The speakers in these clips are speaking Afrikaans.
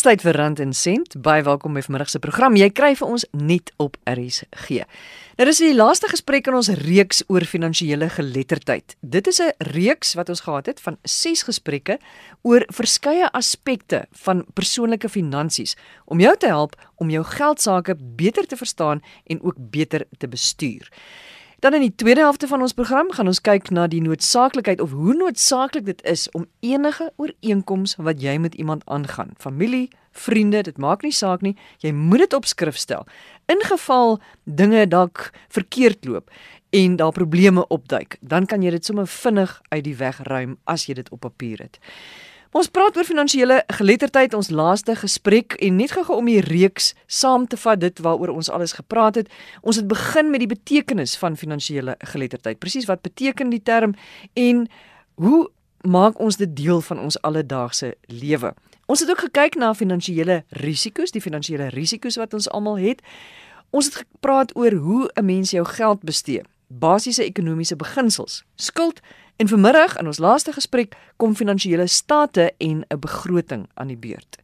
Tyd vir Rand en Sent. Baie welkom by vanmiddag se program. Jy kry vir ons net op RSG. Nou dis die laaste gesprek in ons reeks oor finansiële geletterdheid. Dit is 'n reeks wat ons gehad het van 6 gesprekke oor verskeie aspekte van persoonlike finansies om jou te help om jou geld sake beter te verstaan en ook beter te bestuur. Dan in die tweede helfte van ons program gaan ons kyk na die noodsaaklikheid of hoe noodsaaklik dit is om enige ooreenkoms wat jy met iemand aangaan, familie, vriende, dit maak nie saak nie, jy moet dit op skrif stel. In geval dinge dalk verkeerd loop en daar probleme opduik, dan kan jy dit sommer vinnig uit die weg ruim as jy dit op papier het. Ons praat oor finansiële geletterdheid ons laaste gesprek en net gou om die reeks saam te vat dit waaroor ons alles gepraat het. Ons het begin met die betekenis van finansiële geletterdheid. Presies wat beteken die term en hoe maak ons dit deel van ons alledaagse lewe? Ons het ook gekyk na finansiële risiko's, die finansiële risiko's wat ons almal het. Ons het gepraat oor hoe 'n mens jou geld bestee, basiese ekonomiese beginsels, skuld En vanmiddag in ons laaste gesprek kom finansiële state en 'n begroting aan die beurt.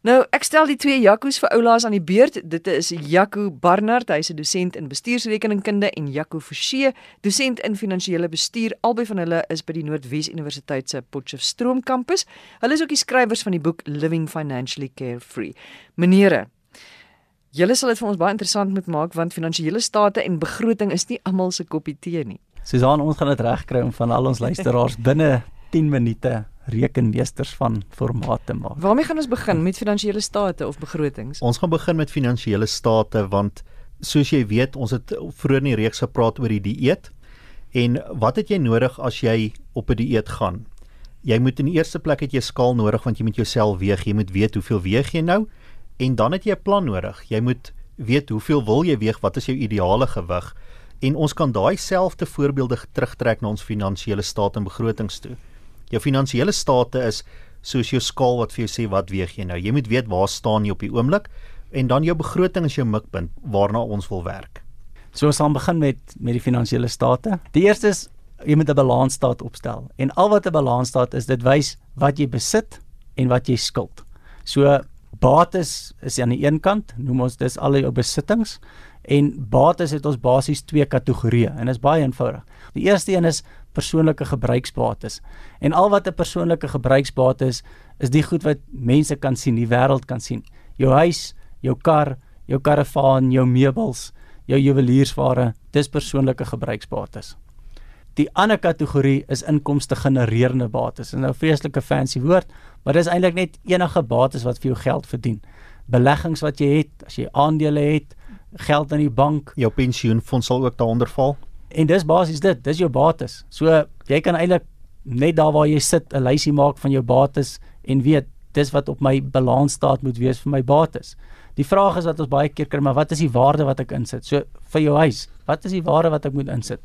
Nou, ek stel die twee Jaco's vir oulaas aan die beurt. Dit is Jaco Barnard, hy's 'n dosent in bestuursrekeningkunde en Jaco Forsie, dosent in finansiële bestuur. Albei van hulle is by die Noordwes Universiteit se Potchefstroom kampus. Hulle is ook die skrywers van die boek Living Financially Carefree. Menere, julle sal dit vir ons baie interessant moet maak want finansiële state en begroting is nie almal se koppie tee nie. Susan, ons gaan dit regkry om van al ons luisteraars binne 10 minute rekenmeesters van formaat te maak. Waarmee gaan ons begin met finansiële state of begrotings? Ons gaan begin met finansiële state want soos jy weet, ons het vroeër in die reeks gepraat oor die dieet. En wat het jy nodig as jy op 'n dieet gaan? Jy moet in die eerste plek het jy skaal nodig want jy moet jouself weeg. Jy moet weet hoeveel weeg jy nou en dan het jy 'n plan nodig. Jy moet weet hoeveel wil jy weeg? Wat is jou ideale gewig? En ons kan daai selfde voorbeelde terugtrek na ons finansiële staat en begrotings toe. Jou finansiële state is soos jou skaal wat vir jou sê wat weeg jy nou. Jy moet weet waar staan jy op die oomblik en dan jou begroting is jou mikpunt waarna ons wil werk. So ons gaan begin met met die finansiële state. Die eerste is jy moet 'n balansstaat opstel. En al wat 'n balansstaat is, dit wys wat jy besit en wat jy skuld. So bates is aan die een kant, noem ons dis al jou besittings En bates het ons basies twee kategorieë en dit is baie eenvoudig. Die eerste een is persoonlike gebruiksbates. En al wat 'n persoonlike gebruiksbate is, is die goed wat mense kan sien, die wêreld kan sien. Jou huis, jou kar, jou karavaan, jou meubels, jou juweliersware, dis persoonlike gebruiksbates. Die ander kategorie is inkomste genererende bates. Dit is nou 'n vreeslike fancy woord, maar dis eintlik net enige bates wat vir jou geld verdien. Beleggings wat jy het, as jy aandele het, geld in die bank. Jou pensioenfonds sal ook daaronder val. En dis basies dit, dis jou bates. So jy kan eintlik net daar waar jy sit 'n lysie maak van jou bates en weet dis wat op my balansstaat moet wees vir my bates. Die vraag is wat ons baie keer kry, maar wat is die waarde wat ek insit? So vir jou huis, wat is die waarde wat ek moet insit?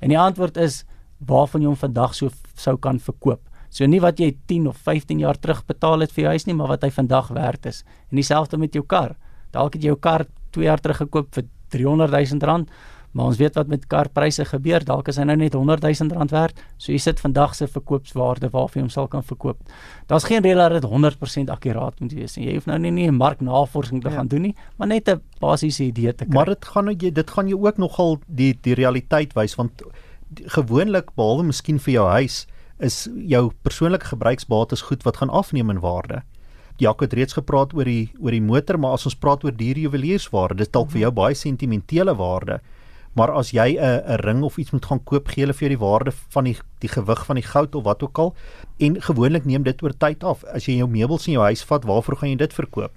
En die antwoord is waarvan jy hom vandag so sou kan verkoop. So nie wat jy 10 of 15 jaar terug betaal het vir jou huis nie, maar wat hy vandag werd is. En dieselfde met jou kar. Dalk het jy jou kar 2 jaar terug gekoop vir 300 000 rand, maar ons weet wat met karpryse gebeur, dalk is hy nou net 100 000 rand werd. So jy sit vandag se verkoopswaarde waarvoor jy hom sal kan verkoop. Daar's geen rede dat dit 100% akkuraat moet wees nie. Jy hoef nou nie nie marknavorsing te ja. gaan doen nie, maar net 'n basiese idee te kry. Maar dit gaan jy dit gaan jy ook nogal die die realiteit wys want gewoonlik behalwe miskien vir jou huis is jou persoonlike gebruiksbates goed wat gaan afneem in waarde. Jaco het reeds gepraat oor die oor die motor, maar as ons praat oor dier juwelierswaarde, dis dalk vir jou baie sentimentele waarde. Maar as jy 'n 'n ring of iets moet gaan koop, gee hulle vir jou die waarde van die die gewig van die goud of wat ook al. En gewoonlik neem dit oor tyd af. As jy jou meubels in jou huis vat, waarvoor gaan jy dit verkoop?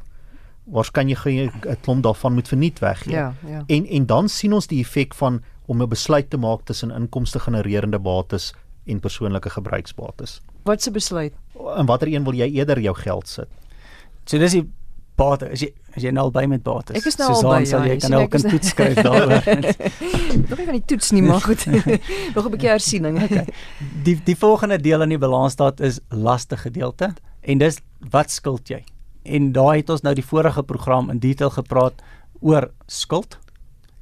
Waarskynlik gaan jy 'n klomp daarvan moet verniet weggee. Ja, ja. En en dan sien ons die effek van om 'n besluit te maak tussen inkomste genererende bates en persoonlike gebruiksbates. Wat 'n besluit? En watter een wil jy eerder jou geld sit? So dis die bate. As jy as jy nou al by met bates. Ek is nou al by. Sal jy ja, kan ook 'n toets skryf daaroor. Nog nie van die toets nie, maar goed. Nog 'n bietjie hersiening. Okay. Die die volgende deel in die balansstaat is laste gedeelte en dis wat skuld jy? En daai het ons nou die vorige program in detail gepraat oor skuld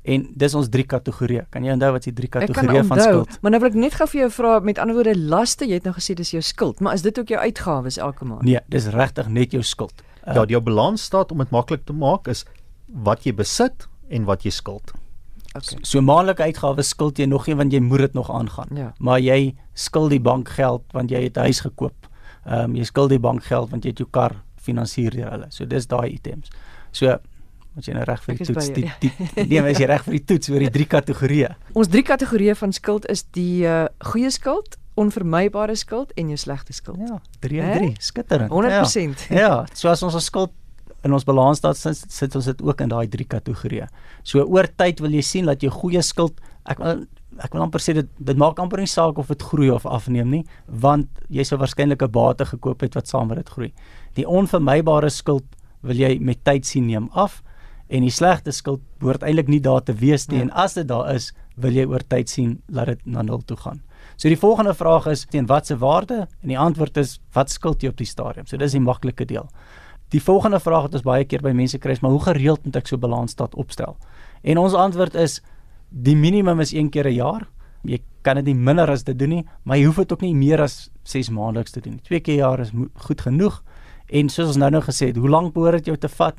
En dis ons drie kategorieë. Kan jy onthou wat die drie Ek kan kategorieë van onthou, skuld? maar nou wil ek net gou vir jou vra met ander woorde laste, jy het nou gesê dis jou skuld, maar is dit ook jou uitgawes elke maand? Nee, dis regtig net jou skuld. Uh, Ja, jou balansstaat om dit maklik te maak is wat jy besit en wat jy skuld. Okay. So maandelike uitgawes skuld jy nog nie want jy moet dit nog aangaan. Ja. Maar jy skuld die bank geld want jy het 'n huis gekoop. Ehm um, jy skuld die bank geld want jy het jou kar finansier deur hulle. So dis daai items. So moet jy nou reg vir die toets die, ja. die nee, maar is jy reg vir die toets oor die drie kategorieë. Ons drie kategorieë van skuld is die uh, goeie skuld, onvermybare skuld en jou slegte skuld. Ja, 3 Hè? en 3, skitterend. 100%. Ja, ja so as ons ons skuld in ons balansstaat sit, sit ons dit ook in daai drie kategorieë. So oor tyd wil jy sien dat jou goeie skuld ek wil ek wil amper sê dit dit maak amper nie saak of dit groei of afneem nie, want jy sou waarskynlik 'n bate gekoop het wat saam met dit groei. Die onvermybare skuld wil jy met tyd sien neem af en die slegte skuld behoort eintlik nie daar te wees nie Ja. en as dit daar is, wil jy oor tyd sien laat dit na nul toe gaan. So die volgende vraag is teen watter waarde en die antwoord is wat skuld jy op die stadium. So dis die maklike deel. Die volgende vraag wat ons baie keer by mense kry is maar hoe gereeld moet ek so balansstaat opstel? En ons antwoord is die minimum is een keer 'n jaar. Jy kan dit nie minder as dit doen nie, maar jy hoef dit ook nie meer as 6 maandeliks te doen nie. Twee keer 'n jaar is goed genoeg. En soos ons nou nou gesê het, hoe lank behoort dit jou te vat?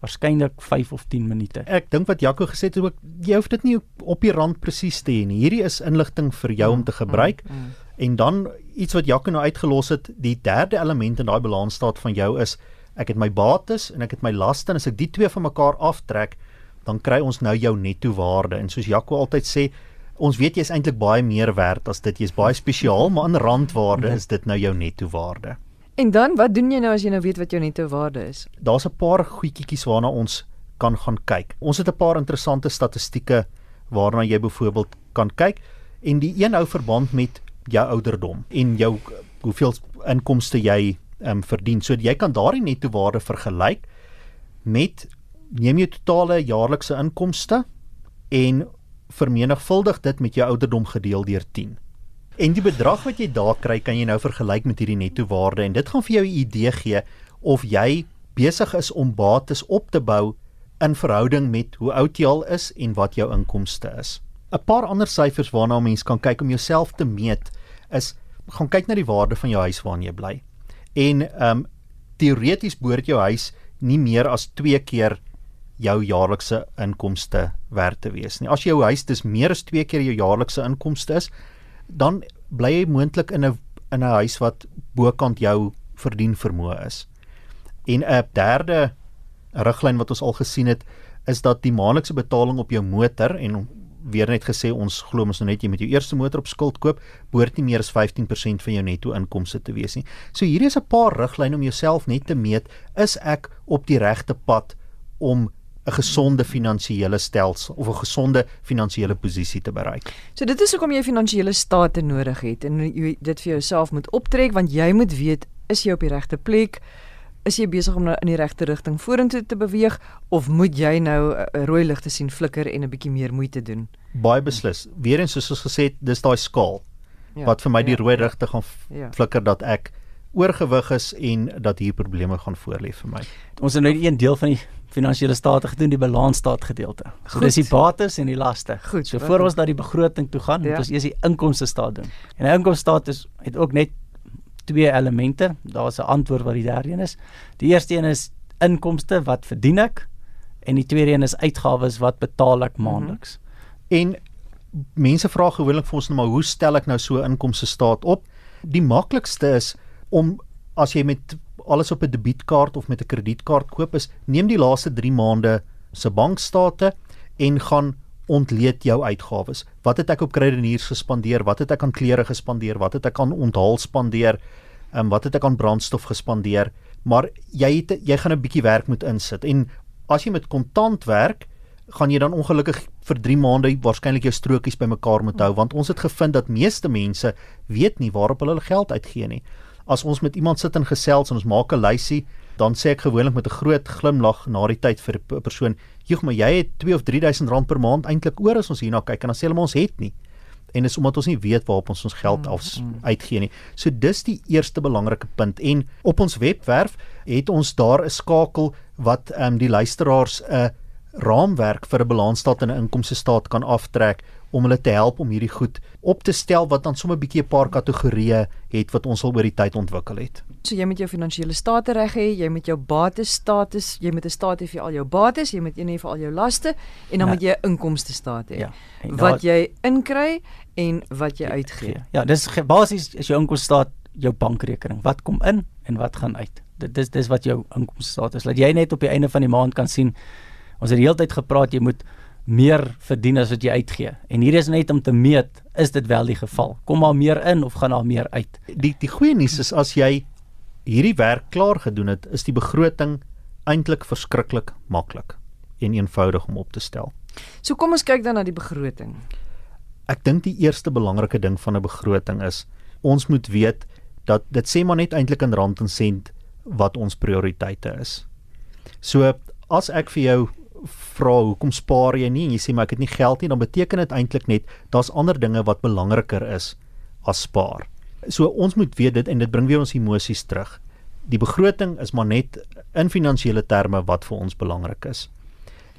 Waarskynlik 5 of 10 minute. Ek dink wat Jaco gesê het is ook jy hoef dit nie op die rand presies te hê nie. Hierdie is inligting vir jou om te gebruik. Mm, mm. En dan iets wat Jaco nou uitgelos het, die derde element in daai balansstaat van jou is ek het my bates en ek het my laste en as ek die twee van mekaar aftrek, dan kry ons nou jou netto waarde. En soos Jaco altyd sê, ons weet jy's eintlik baie meer werd as dit. Jy's baie spesiaal, maar in randwaarde is dit nou jou netto waarde. En dan wat doen jy nou as jy nou weet wat jou netto waarde is? Daar's 'n paar goedjies waarna ons kan gaan kyk. Ons het 'n paar interessante statistieke waarna jy byvoorbeeld kan kyk en die een hou verband met jou ouderdom en jou hoeveel inkomste jy ehm um, verdien. So jy kan daardie netto waarde vergelyk met neem jou totale jaarlikse inkomste en vermenigvuldig dit met jou ouderdom gedeel deur 10. En die bedrag wat jy daar kry, kan jy nou vergelyk met hierdie netto waarde en dit gaan vir jou 'n idee gee of jy besig is om bates op te bou in verhouding met hoe oud jy al is en wat jou inkomste is. 'n Paar ander syfers waarna 'n mens kan kyk om jouself te meet is gaan kyk na die waarde van jou huis waarin jy bly. En ehm um, teoreties behoort jou huis nie meer as 2 keer jou jaarlikse inkomste werd te wees nie. As jou huis dis meer as 2 keer jou jaarlikse inkomste is, dan bly jy moontlik in 'n in 'n huis wat bokant jou verdien vermoë is. En 'n derde riglyn wat ons al gesien het, is dat die maandelikse betaling op jou motor en weer net gesê ons glo mos nou net jy met jou eerste motor op skuld koop, behoort nie meer as 15% van jou netto inkomste te wees nie. So hierdie is 'n paar riglyne om jouself net te meet, is ek op die regte pad om 'n gesonde finansiële stelsel of 'n gesonde finansiële posisie te bereik. So dit is hoekom jy finansiële state nodig het en jy dit vir jouself moet optrek want jy moet weet is jy op die regte plek? Is jy besig om nou in die regte rigting vorentoe te beweeg of moet jy nou 'n rooi ligte sien flikker en 'n bietjie meer moeite doen? Baie beslis. Weerens soos ons gesê het, dis daai skaal Ja, wat vir my die ja, rooi ja, rigte gaan Ja. flikker dat ek oorgewig is en dat hier probleme gaan voorlê vir my. Ons het nou die een deel van die finansiële state gedoen, die balansstaat gedeelte. So Goed. dis die bates en die laste. Goed, So voor ons na die begroting toe gaan, Ja. moet ons eers die inkomste staat doen. En 'n inkomste staat is het ook net twee elemente. Daar's 'n antwoord wat die derde een is. Die eerste een is inkomste wat verdien ek en die tweede een is uitgawes wat betaal ek maandeliks. En mense vra gewoonlik vir ons nou maar hoe stel ek nou so 'n inkomste staat op? Die maklikste is om as jy met alles op 'n debietkaart of met 'n kredietkaart koop is, neem die laaste 3 maande se bankstate en gaan ontleed jou uitgawes. Wat het ek op kruideniers gespandeer? Wat het ek aan klere gespandeer? Wat het ek aan onthaal spandeer? Ehm wat het ek aan brandstof gespandeer? Maar jy het jy gaan 'n bietjie werk moet insit. En as jy met kontant werk, gaan jy dan ongelukkig vir 3 maande waarskynlik jou strokies bymekaar moet hou want ons het gevind dat meeste mense weet nie waarop hulle hulle geld uitgee nie. As ons met iemand sit en gesels en ons maak 'n lysie, dan sê ek gewoonlik met 'n groot glimlag na die tyd vir 'n persoon, "Joeg, maar jy het 2 of 3000 rand per maand eintlik oor as ons hierna kyk." En dan sê hulle maar ons het nie. En dis omdat ons nie weet waarop ons ons geld af uitgee nie. So dis die eerste belangrike punt. En op ons webwerf het ons daar 'n skakel wat ehm um, die luisteraars 'n raamwerk vir 'n balansstaat en 'n inkomste staat kan aftrek om hulle te help om hierdie goed op te stel wat dan sommer 'n bietjie 'n paar kategorieë het wat ons al oor die tyd ontwikkel het. So jy moet jou finansiële state reg hê, jy moet jou bates status, jy moet 'n staat hê vir al jou bates, jy moet een hê vir al jou laste en dan ja. moet jy 'n inkomste staat hê. Ja. Wat jy inkry en wat jy uitgee. Ja, dis basies is jou inkomste staat jou bankrekening. Wat kom in en wat gaan uit. Dit dis dis wat jou inkomste staat is. Laat jy net op die einde van die maand kan sien Ons het die hele tyd gepraat jy moet meer verdien as wat jy uitgee. En hier is net om te meet, is dit wel die geval? Kom maar meer in of gaan daar meer uit? Die die goeie nuus is as jy hierdie werk klaar gedoen het, is die begroting eintlik verskriklik maklik en eenvoudig om op te stel. So kom ons kyk dan na die begroting. Ek dink die eerste belangrike ding van 'n begroting is ons moet weet dat dit sê maar net eintlik in rand en sent wat ons prioriteite is. So as ek vir jou vra hoekom spaar jy nie en jy sê maar ek het nie geld nie, dan beteken dit eintlik net daar's ander dinge wat belangriker is as spaar. So ons moet weet dit en dit bring weer ons emosies terug. Die begroting is maar net in finansiële terme wat vir ons belangrik is.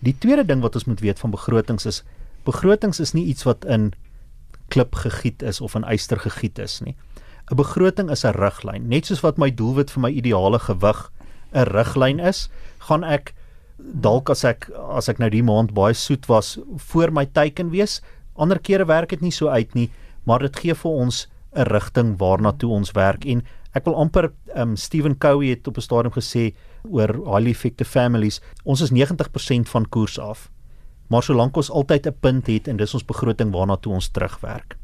Die tweede ding wat ons moet weet van begrotings is begrotings is nie iets wat in klip gegiet is of in yster gegiet is nie. 'n Begroting is 'n riglyn. Net soos wat my doelwit vir my ideale gewig 'n riglyn is, gaan ek dalk as ek as ek nou die maand baie soet was voor my teiken wees. Ander kere werk dit nie so uit nie, maar dit gee vir ons 'n rigting waarna toe ons werk en ek wil amper um Stephen Covey het op 'n stadium gesê oor highly effective families, ons is 90% van koers af. Maar solank ons altyd 'n punt het en dis ons begroting waarna toe ons terugwerk.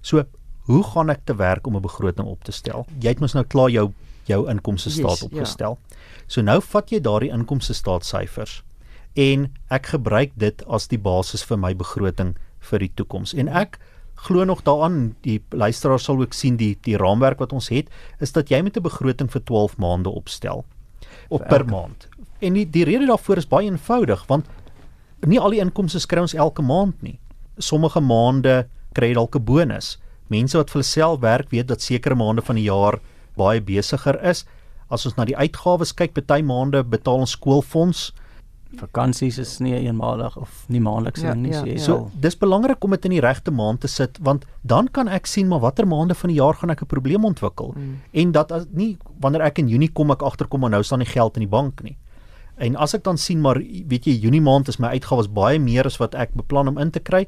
So, hoe gaan ek te werk om 'n begroting op te stel? Jy het mos nou klaar jou jou inkomste staat yes, ja. opgestel. Ja. So nou vat jy daardie inkomste staatsyfers en ek gebruik dit as die basis vir my begroting vir die toekoms. En ek glo nog daaraan die luisteraars sal ook sien die die raamwerk wat ons het is dat jy met 'n begroting vir 12 maande opstel op per maand. En die die rede daarvoor is baie eenvoudig want nie al die inkomste kry ons elke maand nie. Sommige maande kry jy dalk 'n bonus. Mense wat vir self werk weet dat sekere maande van die jaar baie besigger is as ons na die uitgawes kyk, party maande betaal ons skoolfonds. Vakansies is nie eenmalig of nie maandeliks ja, nie, ja, so, ja. so dis belangrik om dit in die regte maand te sit want dan kan ek sien maar watter maande van die jaar gaan ek 'n probleem ontwikkel mm. en dat as nie wanneer ek in Junie kom ek agterkom maar nou staan nie geld in die bank nie. En as ek dan sien maar weet jy Junie maand is my uitgawes baie meer as wat ek beplan om in te kry,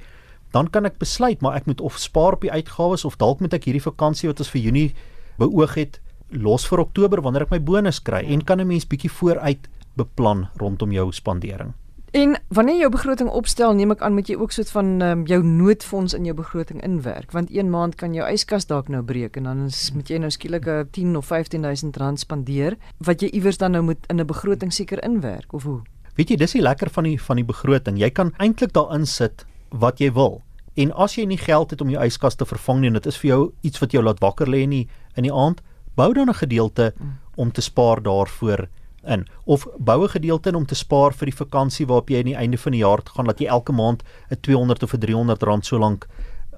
dan kan ek besluit maar ek moet of spaar op die uitgawes of dalk moet ek hierdie vakansie wat ons vir Junie beoog het los vir Oktober wanneer ek my bonus kry en kan 'n mens bietjie vooruit beplan rondom jou spandering. En wanneer jy jou begroting opstel, neem ek aan moet jy ook soet van um, jou noodfonds in jou begroting inwerk, want een maand kan jou yskas dalk nou breek en dan is, moet jy nou skielik 'n 10 of 15000 rand spandeer wat jy iewers dan nou moet in 'n begroting seker inwerk of hoe? Weet jy, dis die lekker van die van die begroting. Jy kan eintlik daarin sit wat jy wil. En as jy nie geld het om jou yskas te vervang nie en dit is vir jou iets wat jou laat wakker lê in die in die aand, bou dan 'n gedeelte om te spaar daarvoor in of bou 'n gedeelte in om te spaar vir die vakansie waarop jy aan die einde van die jaar gaan dat jy elke maand 'n 200 of 'n 300 rand so lank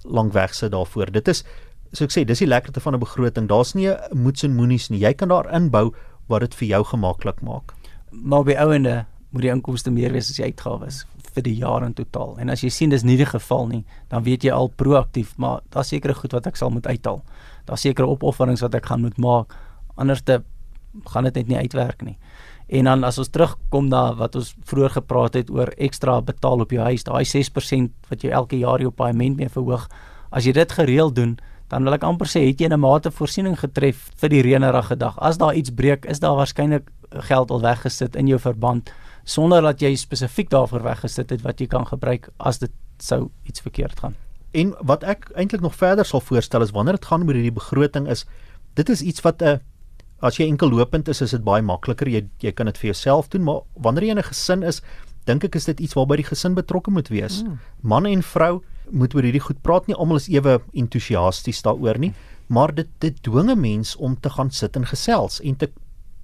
lank wegsit daarvoor. Dit is so ek sê, dis die lekkerte van 'n begroting. Daar's nie 'n moets en moenies nie. Jy kan daar inbou wat dit vir jou gemaklik maak. Maar by ouende moet die inkomste meer wees as die uitgawes vir die jaar in totaal. En as jy sien dis nie die geval nie, dan weet jy al proaktief, maar daar's sekere goed wat ek sal moet uithaal daar sekerre opofferings wat ek gaan moet maak anders te gaan dit net nie uitwerk nie. En dan as ons terugkom na wat ons vroeër gepraat het oor ekstra betaal op jou huis, daai 6% wat jy elke jaar jou paaiement mee verhoog, as jy dit gereeld doen, dan wil ek amper sê het jy 'n mate voorsiening getref vir die reënerige dag. As daar iets breek, is daar waarskynlik geld al weggesit in jou verband sonder dat jy spesifiek daarvoor weggesit het wat jy kan gebruik as dit sou iets verkeerd gaan. En wat ek eintlik nog verder sal voorstel is wanneer dit gaan oor hierdie begroting is dit is iets wat 'n uh, as jy enkel lopend is is dit baie makliker jy jy kan dit vir jouself doen maar wanneer jy in 'n gesin is dink ek is dit iets waarby die gesin betrokke moet wees. Mm. Man en vrou moet oor hierdie goed praat nie almal is ewe entoesiasties daaroor nie maar dit dit dwing 'n mens om te gaan sit en gesels en te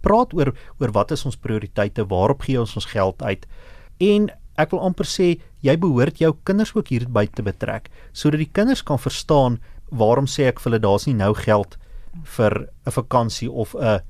praat oor oor wat is ons prioriteite waarop gee ons ons geld uit? En ek wil amper sê jy behoort jou kinders ook hierby te betrek sodat die kinders kan verstaan waarom sê ek vir hulle daar's nie nou geld vir 'n vakansie of 'n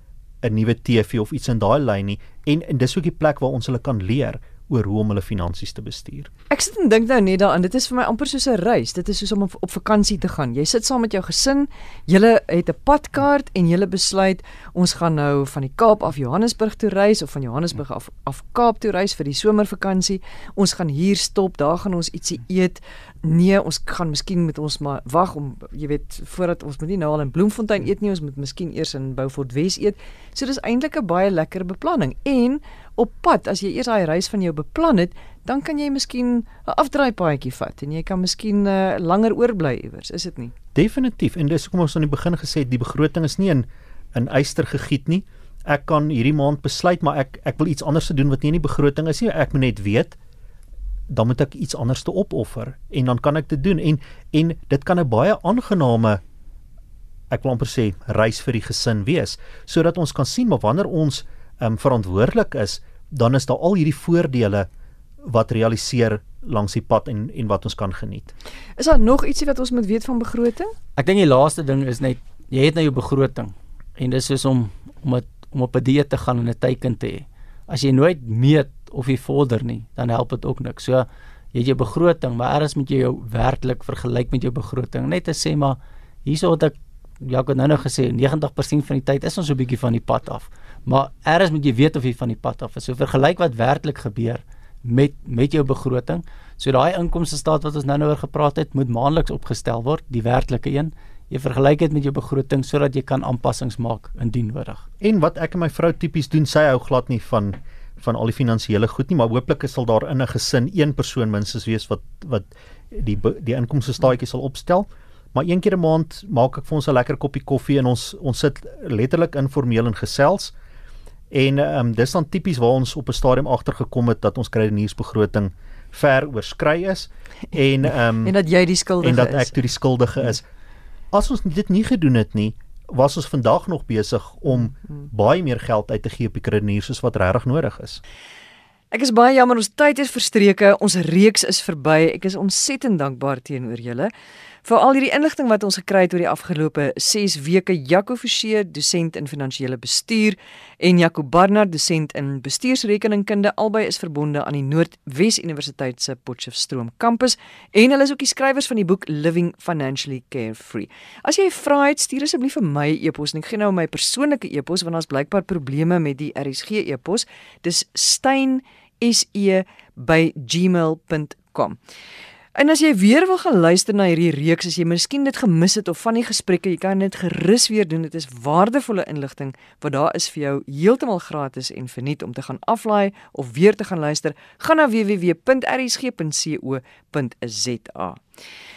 'n nuwe TV of iets in daai lyn nie. En en dis ook die plek waar ons hulle kan leer oor hoe om hulle finansies te bestuur. Ek sit en dink nou net daaraan, dit is vir my amper soos 'n reis. Dit is soos om op, op vakansie te gaan. Jy sit saam met jou gesin, julle het 'n padkaart en julle besluit ons gaan nou van die Kaap af Johannesburg toe reis of van Johannesburg af af Kaap toe reis vir die somervakansie. Ons gaan hier stop, daar gaan ons ietsie eet. Nee, ons gaan miskien met ons maar wag om jy weet voordat ons moet nie nou al in Bloemfontein eet nie, ons moet miskien eers in Beaufort Wes eet. So dis eintlik 'n baie lekker beplanning. En op pad, as jy eers daai reis van jou beplan het, dan kan jy miskien 'n afdraaipaadjie vat en jy kan miskien uh, langer oorbly iewers, is dit nie? Definitief. En dis hoekom ons aan die begin gesê het die begroting is nie in in eyster gegiet nie. Ek kan hierdie maand besluit maar ek ek wil iets anders doen wat nie in die begroting is nie. Ek moet net weet dan moet ek iets anders te opoffer en dan kan ek dit doen en en dit kan 'n baie aangename ek wil amper sê reis vir die gesin wees sodat ons kan sien maar wanneer ons um, verantwoordelik is dan is daar al hierdie voordele wat realiseer langs die pad en en wat ons kan geniet. Is daar nog ietsie wat ons moet weet van begroting? Ek dink die laaste ding is net jy het nou jou begroting en dis is om om het, om op 'n dieet te gaan en 'n teiken te hê. As jy nooit meet of jy vorder nie, dan help dit ook niks. So jy het jou begroting, maar eers moet jy jou werklik vergelyk met jou begroting. Net te sê maar hierso het ek ja, het nou nou gesê 90% van die tyd is ons so 'n bietjie van die pad af. Maar eers moet jy weet of jy van die pad af is. So vergelyk wat werklik gebeur met met jou begroting. So daai inkomste staat wat ons nou-nou oor gepraat het, moet maandeliks opgestel word, die werklike een. Jy vergelyk dit met jou begroting sodat jy kan aanpassings maak indien nodig. En wat ek en my vrou tipies doen, sy hou glad nie van van al die finansiële goed nie, maar hooplik sal daar in 'n gesin een persoon minstens wees wat wat die die inkomste staatjie sal opstel. Maar een keer 'n maand maak ek vir ons 'n lekker koppie koffie en ons ons sit letterlik informeel en gesels. En ehm um, dis dan tipies waar ons op 'n stadium agtergekom het dat ons kredietbegroting ver oorskry is en ehm um, en dat jy die skuldige is. En dat ek toe die skuldige is. As ons dit nie gedoen het nie, was ons vandag nog besig om hmm. baie meer geld uit te gee op die krediet soos wat regtig nodig is. Ek is baie jammer ons tyd is verstreke, ons reeks is verby. Ek is ontsettend dankbaar teenoor julle. Vir al hierdie inligting wat ons gekry het oor die afgelope 6 weke, Jaco Forsie, dosent in finansiële bestuur en Jaco Barnard, dosent in bestuursrekeningkunde, albei is verbonde aan die Noordwes Universiteit se Potchefstroom kampus en hulle is ook die skrywers van die boek Living Financially Carefree. As jy vra het, stuur asseblief vir my e-pos en ek gee nou my persoonlike e-pos want daar's blykbaar probleme met die RSG e-pos. Dis stein se by gmail.com. En as jy weer wil gaan luister na hierdie reeks, as jy miskien dit gemis het of van die gesprekke, jy kan dit gerus weer doen. Dit is waardevolle inligting wat daar is vir jou heeltemal gratis en verniet om te gaan aflaai of weer te gaan luister. Gaan na www.rsg.co.za.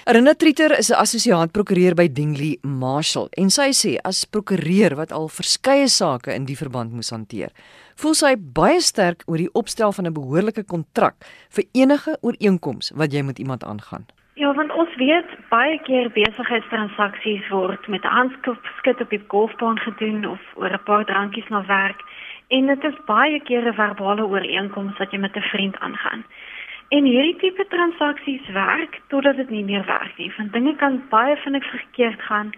Rena Trieter is 'n assosiaat prokureur by Dingley Marshall en sy sê as prokureur wat al verskeie sake in die verband moes hanteer, voel sy baie sterk oor die opstel van 'n behoorlike kontrak vir enige ooreenkoms wat jy met iemand aangaan. Ja, want ons weet baie keer besigheidstransaksies word met handskip op die golfbaan gedoen of oor 'n paar drankies na werk en dit is baie keer 'n verbale ooreenkoms wat jy met 'n vriend aangaan. En hierdie tipe transaksies werk totdat dit nie meer werk nie. Want dinge kan baie vinnig verkeerd gaan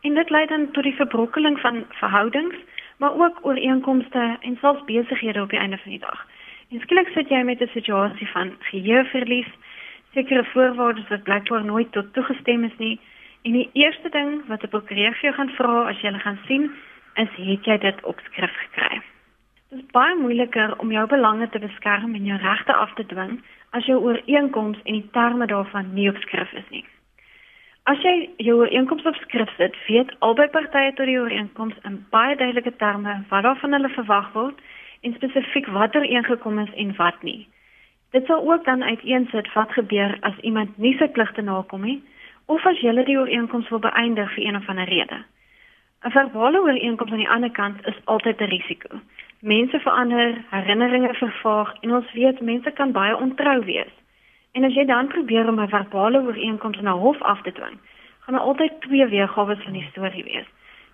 en dit lei dan tot die verbrokkeling van verhoudings, maar ook ooreenkomste en selfs besighede op die einde van die dag. En skielik sit jy met 'n situasie van geheueverlies, sekere voorwaardes wat blykbaar nooit tot toegestem is nie. En die eerste ding wat 'n prokureur vir jou gaan vra as jy hulle gaan sien, is het jy dit op skrift gekry? Baie moeiliker om jou belange te beskerm en jou regte af te dwing as jou ooreenkoms en die terme daarvan nie op skrif is nie. As jy jou ooreenkoms op skrif sit, weet albei partye tot die ooreenkoms in baie duidelike terme wat daarvan hulle verwag word en spesifiek wat er ingekom is en wat nie. Dit sal ook dan uiteensit wat gebeur as iemand nie sy pligte nakom nie of as jy die ooreenkoms wil beëindig vir een of ander rede. 'n Verbale ooreenkoms aan die ander kant is altyd 'n risiko. Mense verander, herinneringe vervaag en ons weet mense kan baie ontrou wees. En as jy dan probeer om 'n verbale ooreenkoms na hof af te dwing, gaan daar altyd twee weergawe van die storie wees.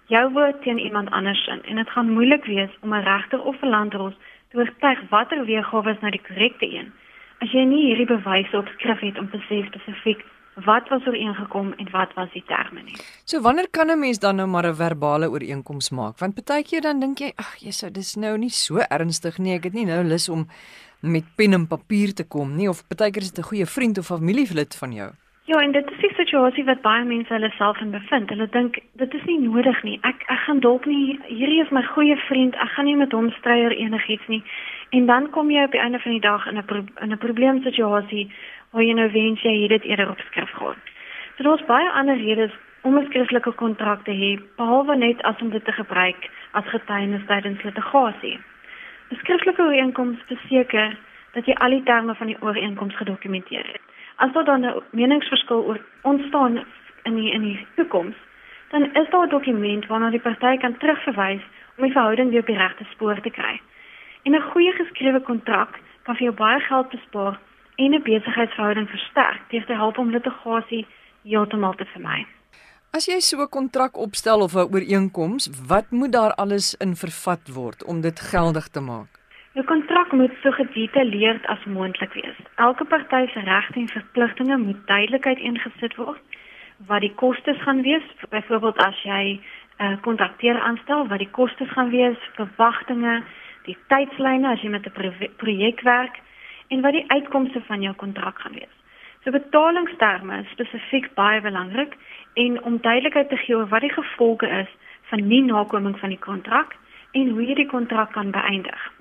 Jou woord teen iemand anders in en dit gaan moeilik wees om 'n regter of 'n landdros te oortuig watter weergawe is nou die korrekte een. As jy nie hierdie bewyse op skrif het om te sê spesifiek wat was ooreengekom en wat was die terme nie. So wanneer kan 'n mens dan nou maar 'n verbale ooreenkoms maak? Want partykeer dan dink jy, ag, jy sou dis nou nie so ernstig nie. Ek het nie nou lus om met pen en papier te kom nie of baie keer is dit 'n goeie vriend of familielid van jou. Ja, en dit is die situasie wat baie mense hulle self in bevind. Hulle dink dit is nie nodig nie. Ek ek gaan dalk nie hierdie is my goeie vriend. Ek gaan nie met hom stry oor enigiets nie. En dan kom jy op die einde van die dag in 'n in 'n probleemsituasie waar jy nou wens jy het dit eerder op skrif gehad. So daar's baie ander redes om 'n skriftelike kontrak te hê, behalwe net as om dit te gebruik as getuienis tydens litigasie. 'n Skriftelike ooreenkoms verseker dat jy al die terme van die ooreenkoms gedokumenteer het. As daar dan 'n meningsverskil oor ontstaan in die in die toekoms, dan is daar 'n dokument waarna die party kan terugverwys om die verhouding weer op die regte spoor te kry. En 'n goeie geskrewe kontrak kan vir jou baie geld bespaar en 'n besigheidsverhouding versterk deur te help om litigasie heeltemal te vermy. As jy so 'n kontrak opstel of 'n ooreenkoms, wat moet daar alles in vervat word om dit geldig te maak? 'n Kontrak moet so gedetailleerd as moontlik wees. Elke party se regte en verpligtinge moet duidelik uiteengesit word. Wat die kostes gaan wees, byvoorbeeld as jy 'n uh, kontrakteur aanstel, wat die kostes gaan wees, verwagtinge, die tydslyne as jy met 'n pro projek werk en wat die uitkomste van jou kontrak gaan wees. So betalingsterme is spesifiek baie belangrik en om duidelikheid te gee oor wat die gevolge is van nie nakoming van die kontrak en hoe jy die kontrak kan beëindig.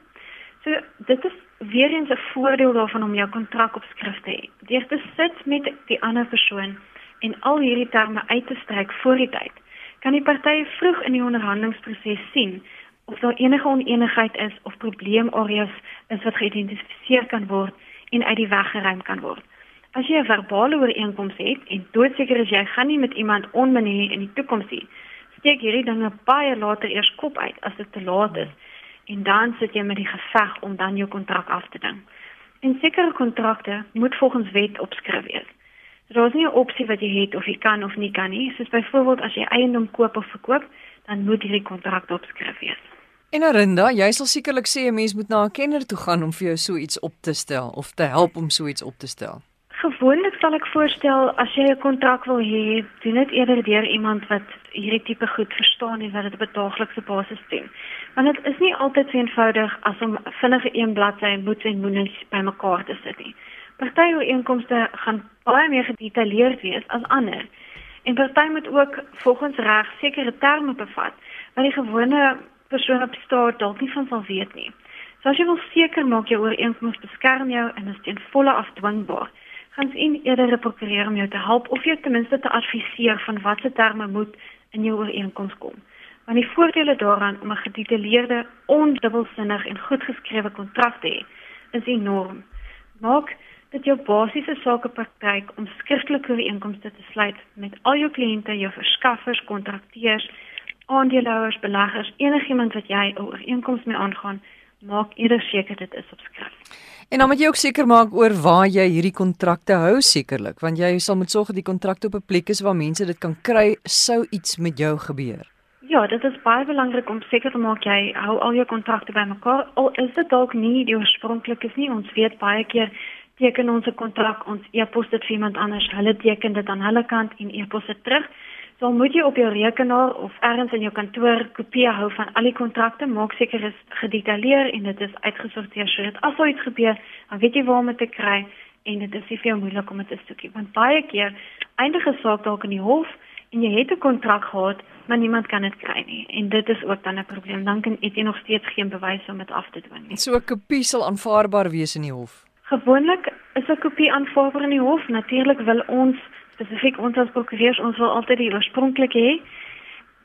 So dit is weer eens 'n voordeel daarvan om jou kontrak op skrift te hê. Deur te sit met die ander persoon en al hierdie terme uit te stryk voor die tyd, kan die partye vroeg in die onderhandelingsproses sien of daar enige oneenigheid is of probleemareas is wat geïdentifiseer kan word en uit die weg geruim kan word. As jy 'n verbale ooreenkoms het en doodseker is jy gaan nie met iemand onmenee in die toekoms nie, steek hierdie dinge baie later eers kop uit as dit te laat is en dan sit jy met die geveg om dan jou kontrak af te ding. En sekere kontrakte moet volgens wet opskryf wees. So daar is nie 'n opsie wat jy het of jy kan of nie kan nie. Soos byvoorbeeld as jy eiendom koop of verkoop, dan moet hierdie kontrak opskryf wees. En Arinda, jy sal sekerlik sê 'n mens moet na 'n kenner toe gaan om vir jou so iets op te stel of te help om so iets op te stel. Gewoonlik sal ek voorstel as jy 'n kontrak wil hê, doen dit eerder deur iemand wat hierdie tipe goed verstaan en wat dit op 'n daaglikse basis doen. Want dit is nie altyd so eenvoudig as om vinnige een bladsy moet en moenies bymekaar te sit nie. Party ooreenkomste gaan baie meer gedetailleerd wees as ander. En party moet ook volgens reg sekere terme bevat wat die gewone persoon op straat dalk nie van sal weet nie. So as jy wil seker maak jou ooreenkoms beskerm jou en is ten volle afdwingbaar gaan sien eerder 'n prokureur om jou te help of jou ten minste te adviseer van watter terme moet in jou ooreenkoms kom. Want die voordele daaraan om 'n gedetailleerde, ondubbelsinnig en goed geskrewe kontrak te hê, is enorm. Maak dit jou basiese sakepraktyk om skriftelike ooreenkomste te sluit met al jou kliënte, jou verskaffers, kontrakteurs, aandeelhouers, beleggers, enigiemand wat jy 'n ooreenkoms mee aangaan, maak eerder seker dit is op skrift. En dan moet jy ook seker maak oor waar jy hierdie kontrakte hou sekerlik, want jy sal moet sorg dat die kontrakte op 'n plek is waar mense dit kan kry sou iets met jou gebeur. Ja, dit is baie belangrik om seker te maak jy hou al jou kontrakte bymekaar. Al is dit dalk nie die oorspronklike nie, ons weet baie keer teken ons 'n kontrak, ons e-pos dit vir iemand anders, hulle teken dit aan hulle kant en e-pos dit terug. So moet jy op jou rekenaar of ergens in jou kantoor kopieë hou van al die kontrakte, maak seker is gedetailleer en dit is uitgesorteer sodat as iets gebeur, dan weet jy waar om dit te kry en dit is nie vir jou moeilik om dit te soek nie. Want baie keer eindig 'n saak dalk in die hof en jy het 'n kontrak gehad, maar niemand kan dit kry nie en dit is ook dan 'n probleem. Dan kan jy nog steeds geen bewys om dit af te dwing nie. So 'n kopie sal aanvaarbaar wees in die hof. Gewoonlik is 'n kopie aanvaarbaar in die hof. Natuurlik wil ons spesifiek ons as prokureurs ons wil altyd die oorspronklike hê.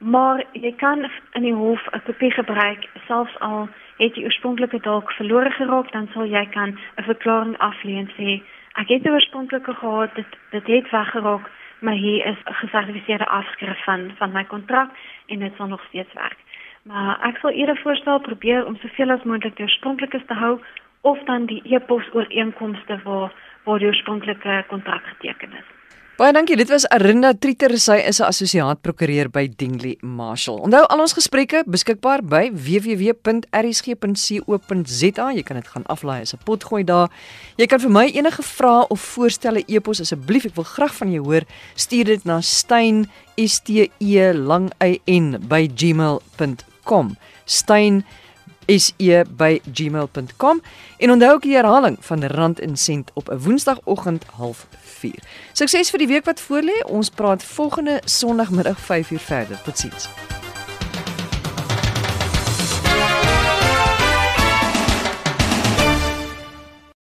Maar jy kan in die hof 'n kopie gebruik selfs al het die oorspronklike dalk verlore geraak, dan sal jy kan 'n verklaring aflê en sê ek het die oorspronklike gehad, dit dit het weggeraak, maar hier is 'n gesertifiseerde afskrif van van my kontrak en dit sal nog steeds werk. Maar ek sal eerder voorstel probeer om soveel as moontlik die oorspronklikes te hou of dan die e-pos ooreenkomste waar waar die oorspronklike kontrak geteken is. Baie dankie. Dit was Arinda Trieter. Sy is 'n assosiaat prokureur by Dingley Marshall. Onthou al ons gesprekke beskikbaar by www.rsg.co.za. Jy kan dit gaan aflaai as 'n potgooi daar. Jy kan vir my enige vrae of voorstelle e-pos asseblief. Ek wil graag van jou hoor. Stuur dit na stein s t e lang y n by gmail.com. stein se@gmail.com en onthou ook die herhaling van Rand en Sent op 'n Woensdagoggend 04:30. Sukses vir die week wat voorlê. Ons praat volgende Sondagmiddag 5:00 verder. Totsiens.